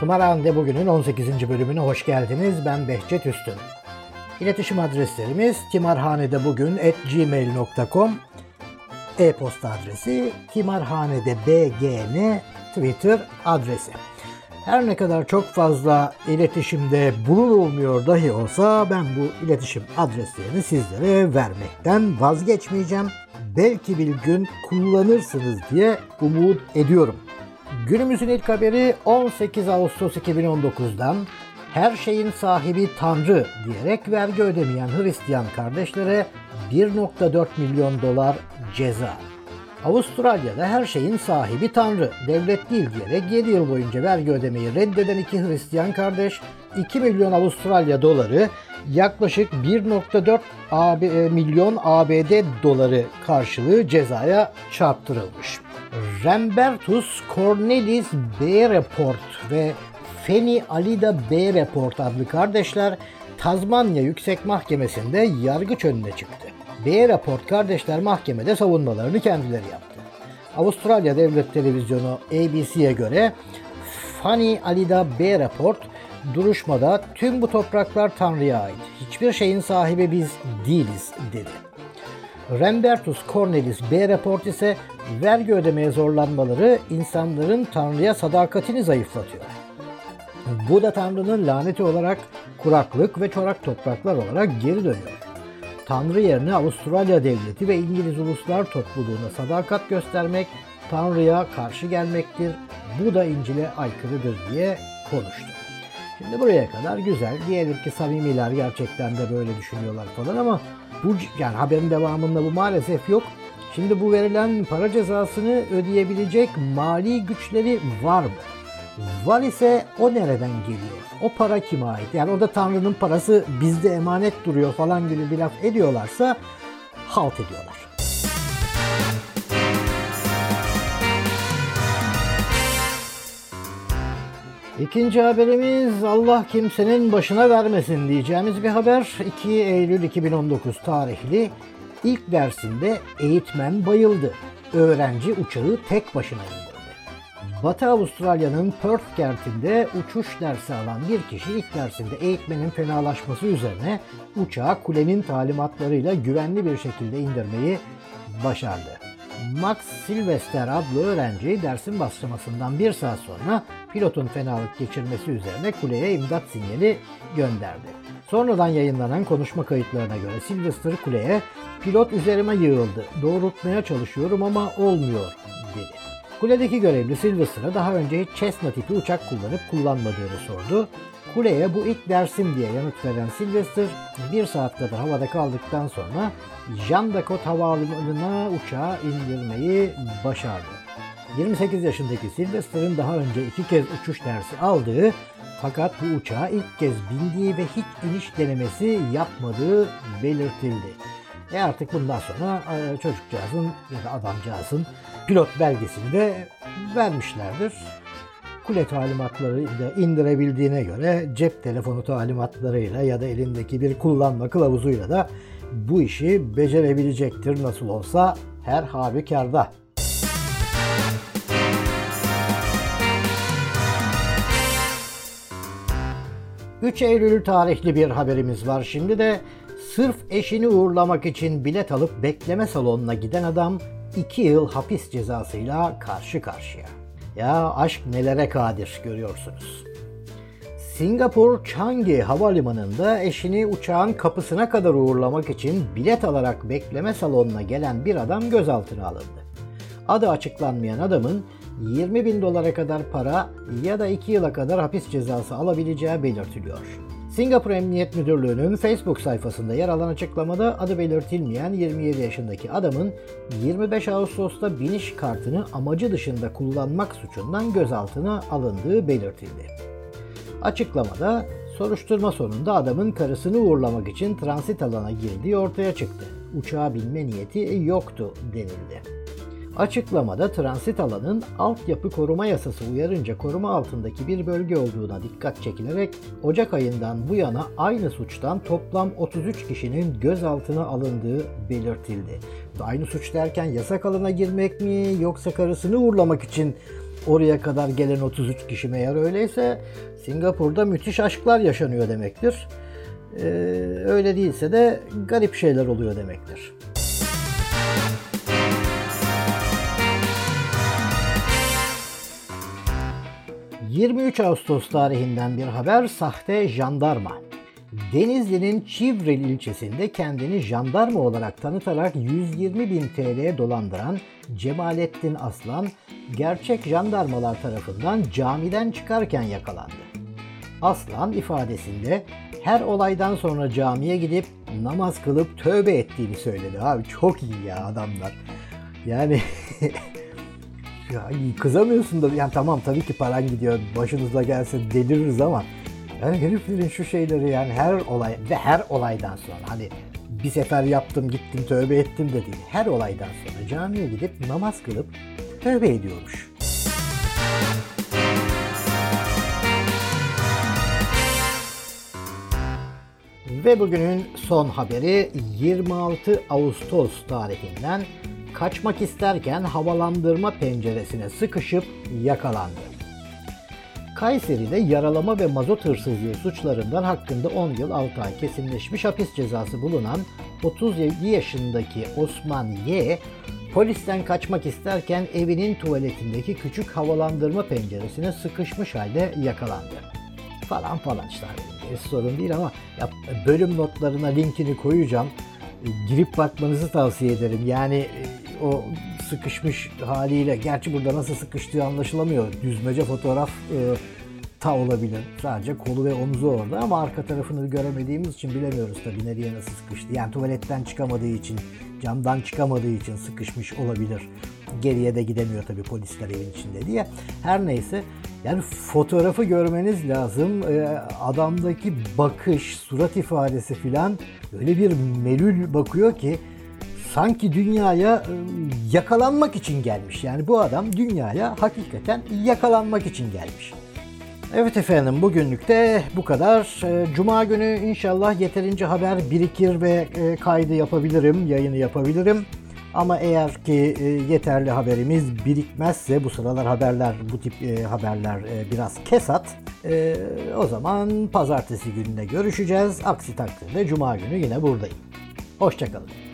Tımarhane'de bugünün 18. bölümüne hoş geldiniz. Ben Behçet Üstün. İletişim adreslerimiz timarhanede bugün at gmail.com e-posta adresi timarhanede bgn Twitter adresi. Her ne kadar çok fazla iletişimde bulunulmuyor dahi olsa ben bu iletişim adreslerini sizlere vermekten vazgeçmeyeceğim. Belki bir gün kullanırsınız diye umut ediyorum. Günümüzün ilk haberi 18 Ağustos 2019'dan her şeyin sahibi Tanrı diyerek vergi ödemeyen Hristiyan kardeşlere 1.4 milyon dolar ceza. Avustralya'da her şeyin sahibi Tanrı, devlet değil diyerek 7 yıl boyunca vergi ödemeyi reddeden iki Hristiyan kardeş 2 milyon Avustralya doları yaklaşık 1.4 AB, milyon ABD doları karşılığı cezaya çarptırılmış. Rembertus Cornelis B. Report ve Feni Alida B. Report adlı kardeşler Tazmanya Yüksek Mahkemesi'nde yargıç önüne çıktı. B. Report kardeşler mahkemede savunmalarını kendileri yaptı. Avustralya Devlet Televizyonu ABC'ye göre Fani Alida B. Report duruşmada tüm bu topraklar Tanrı'ya ait. Hiçbir şeyin sahibi biz değiliz dedi. Rembertus Cornelis B. Report ise vergi ödemeye zorlanmaları insanların Tanrı'ya sadakatini zayıflatıyor. Bu da Tanrı'nın laneti olarak kuraklık ve çorak topraklar olarak geri dönüyor. Tanrı yerine Avustralya Devleti ve İngiliz Uluslar Topluluğuna sadakat göstermek Tanrı'ya karşı gelmektir. Bu da İncil'e aykırıdır diye konuştu. Şimdi buraya kadar güzel. Diyelim ki samimiler gerçekten de böyle düşünüyorlar falan ama bu yani haberin devamında bu maalesef yok. Şimdi bu verilen para cezasını ödeyebilecek mali güçleri var mı? Var ise o nereden geliyor? O para kime ait? Yani o da Tanrı'nın parası bizde emanet duruyor falan gibi bir laf ediyorlarsa halt ediyorlar. İkinci haberimiz Allah kimsenin başına vermesin diyeceğimiz bir haber. 2 Eylül 2019 tarihli ilk dersinde eğitmen bayıldı. Öğrenci uçağı tek başına indirdi. Batı Avustralya'nın Perth kentinde uçuş dersi alan bir kişi ilk dersinde eğitmenin fenalaşması üzerine uçağı kulenin talimatlarıyla güvenli bir şekilde indirmeyi başardı. Max Sylvester adlı öğrenci dersin başlamasından bir saat sonra pilotun fenalık geçirmesi üzerine kuleye imdat sinyali gönderdi. Sonradan yayınlanan konuşma kayıtlarına göre Sylvester kuleye pilot üzerime yığıldı, doğrultmaya çalışıyorum ama olmuyor dedi. Kuledeki görevli Sylvester'a daha önce hiç Cessna tipi uçak kullanıp kullanmadığını sordu. Kuleye bu ilk dersim diye yanıt veren Sylvester bir saat kadar havada kaldıktan sonra Jean Dakot Havaalanı'na uçağı indirmeyi başardı. 28 yaşındaki Sylvester'ın daha önce iki kez uçuş dersi aldığı fakat bu uçağa ilk kez bindiği ve hiç iniş denemesi yapmadığı belirtildi. E artık bundan sonra çocukcağızın ya da adamcağızın pilot belgesini de vermişlerdir. Kule talimatlarıyla indirebildiğine göre cep telefonu talimatlarıyla ya da elindeki bir kullanma kılavuzuyla da bu işi becerebilecektir nasıl olsa her halükarda. ...3 Eylül tarihli bir haberimiz var şimdi de... ...sırf eşini uğurlamak için bilet alıp bekleme salonuna giden adam... ...2 yıl hapis cezasıyla karşı karşıya. Ya aşk nelere kadir görüyorsunuz. Singapur Changi Havalimanı'nda eşini uçağın kapısına kadar uğurlamak için bilet alarak bekleme salonuna gelen bir adam gözaltına alındı. Adı açıklanmayan adamın 20 bin dolara kadar para ya da 2 yıla kadar hapis cezası alabileceği belirtiliyor. Singapur Emniyet Müdürlüğü'nün Facebook sayfasında yer alan açıklamada adı belirtilmeyen 27 yaşındaki adamın 25 Ağustos'ta biniş kartını amacı dışında kullanmak suçundan gözaltına alındığı belirtildi. Açıklamada soruşturma sonunda adamın karısını uğurlamak için transit alana girdiği ortaya çıktı. Uçağa binme niyeti yoktu denildi. Açıklamada transit alanın altyapı koruma yasası uyarınca koruma altındaki bir bölge olduğuna dikkat çekilerek Ocak ayından bu yana aynı suçtan toplam 33 kişinin gözaltına alındığı belirtildi. Aynı suç derken yasak alana girmek mi yoksa karısını uğurlamak için oraya kadar gelen 33 kişi mi? eğer öyleyse Singapur'da müthiş aşklar yaşanıyor demektir. Ee, öyle değilse de garip şeyler oluyor demektir. 23 Ağustos tarihinden bir haber sahte jandarma. Denizli'nin Çivril ilçesinde kendini jandarma olarak tanıtarak 120 bin TL'ye dolandıran Cemalettin Aslan, gerçek jandarmalar tarafından camiden çıkarken yakalandı. Aslan ifadesinde her olaydan sonra camiye gidip namaz kılıp tövbe ettiğini söyledi. Abi çok iyi ya adamlar. Yani Ya kızamıyorsun da yani tamam tabii ki paran gidiyor başınızda gelse deliririz ama yani heriflerin şu şeyleri yani her olay ve her olaydan sonra hani bir sefer yaptım gittim tövbe ettim de değil. Her olaydan sonra camiye gidip namaz kılıp tövbe ediyormuş. Ve bugünün son haberi 26 Ağustos tarihinden kaçmak isterken havalandırma penceresine sıkışıp yakalandı. Kayseri'de yaralama ve mazot hırsızlığı suçlarından hakkında 10 yıl 6 ay kesinleşmiş hapis cezası bulunan 37 yaşındaki Osman Y, polisten kaçmak isterken evinin tuvaletindeki küçük havalandırma penceresine sıkışmış halde yakalandı. Falan falan işte. sorun değil ama ya bölüm notlarına linkini koyacağım girip bakmanızı tavsiye ederim. Yani e, o sıkışmış haliyle, gerçi burada nasıl sıkıştığı anlaşılamıyor. Düzmece fotoğraf e, ta olabilir. Sadece kolu ve omzu orada ama arka tarafını göremediğimiz için bilemiyoruz tabii nereye nasıl sıkıştı. Yani tuvaletten çıkamadığı için, camdan çıkamadığı için sıkışmış olabilir. Geriye de gidemiyor tabii polisler evin içinde diye. Her neyse yani fotoğrafı görmeniz lazım. Ee, adamdaki bakış, surat ifadesi filan öyle bir melül bakıyor ki sanki dünyaya e, yakalanmak için gelmiş. Yani bu adam dünyaya hakikaten yakalanmak için gelmiş. Evet efendim bugünlük de bu kadar. E, Cuma günü inşallah yeterince haber birikir ve e, kaydı yapabilirim, yayını yapabilirim. Ama eğer ki yeterli haberimiz birikmezse bu sıralar haberler bu tip haberler biraz kesat. O zaman pazartesi gününde görüşeceğiz. Aksi takdirde cuma günü yine buradayım. Hoşçakalın.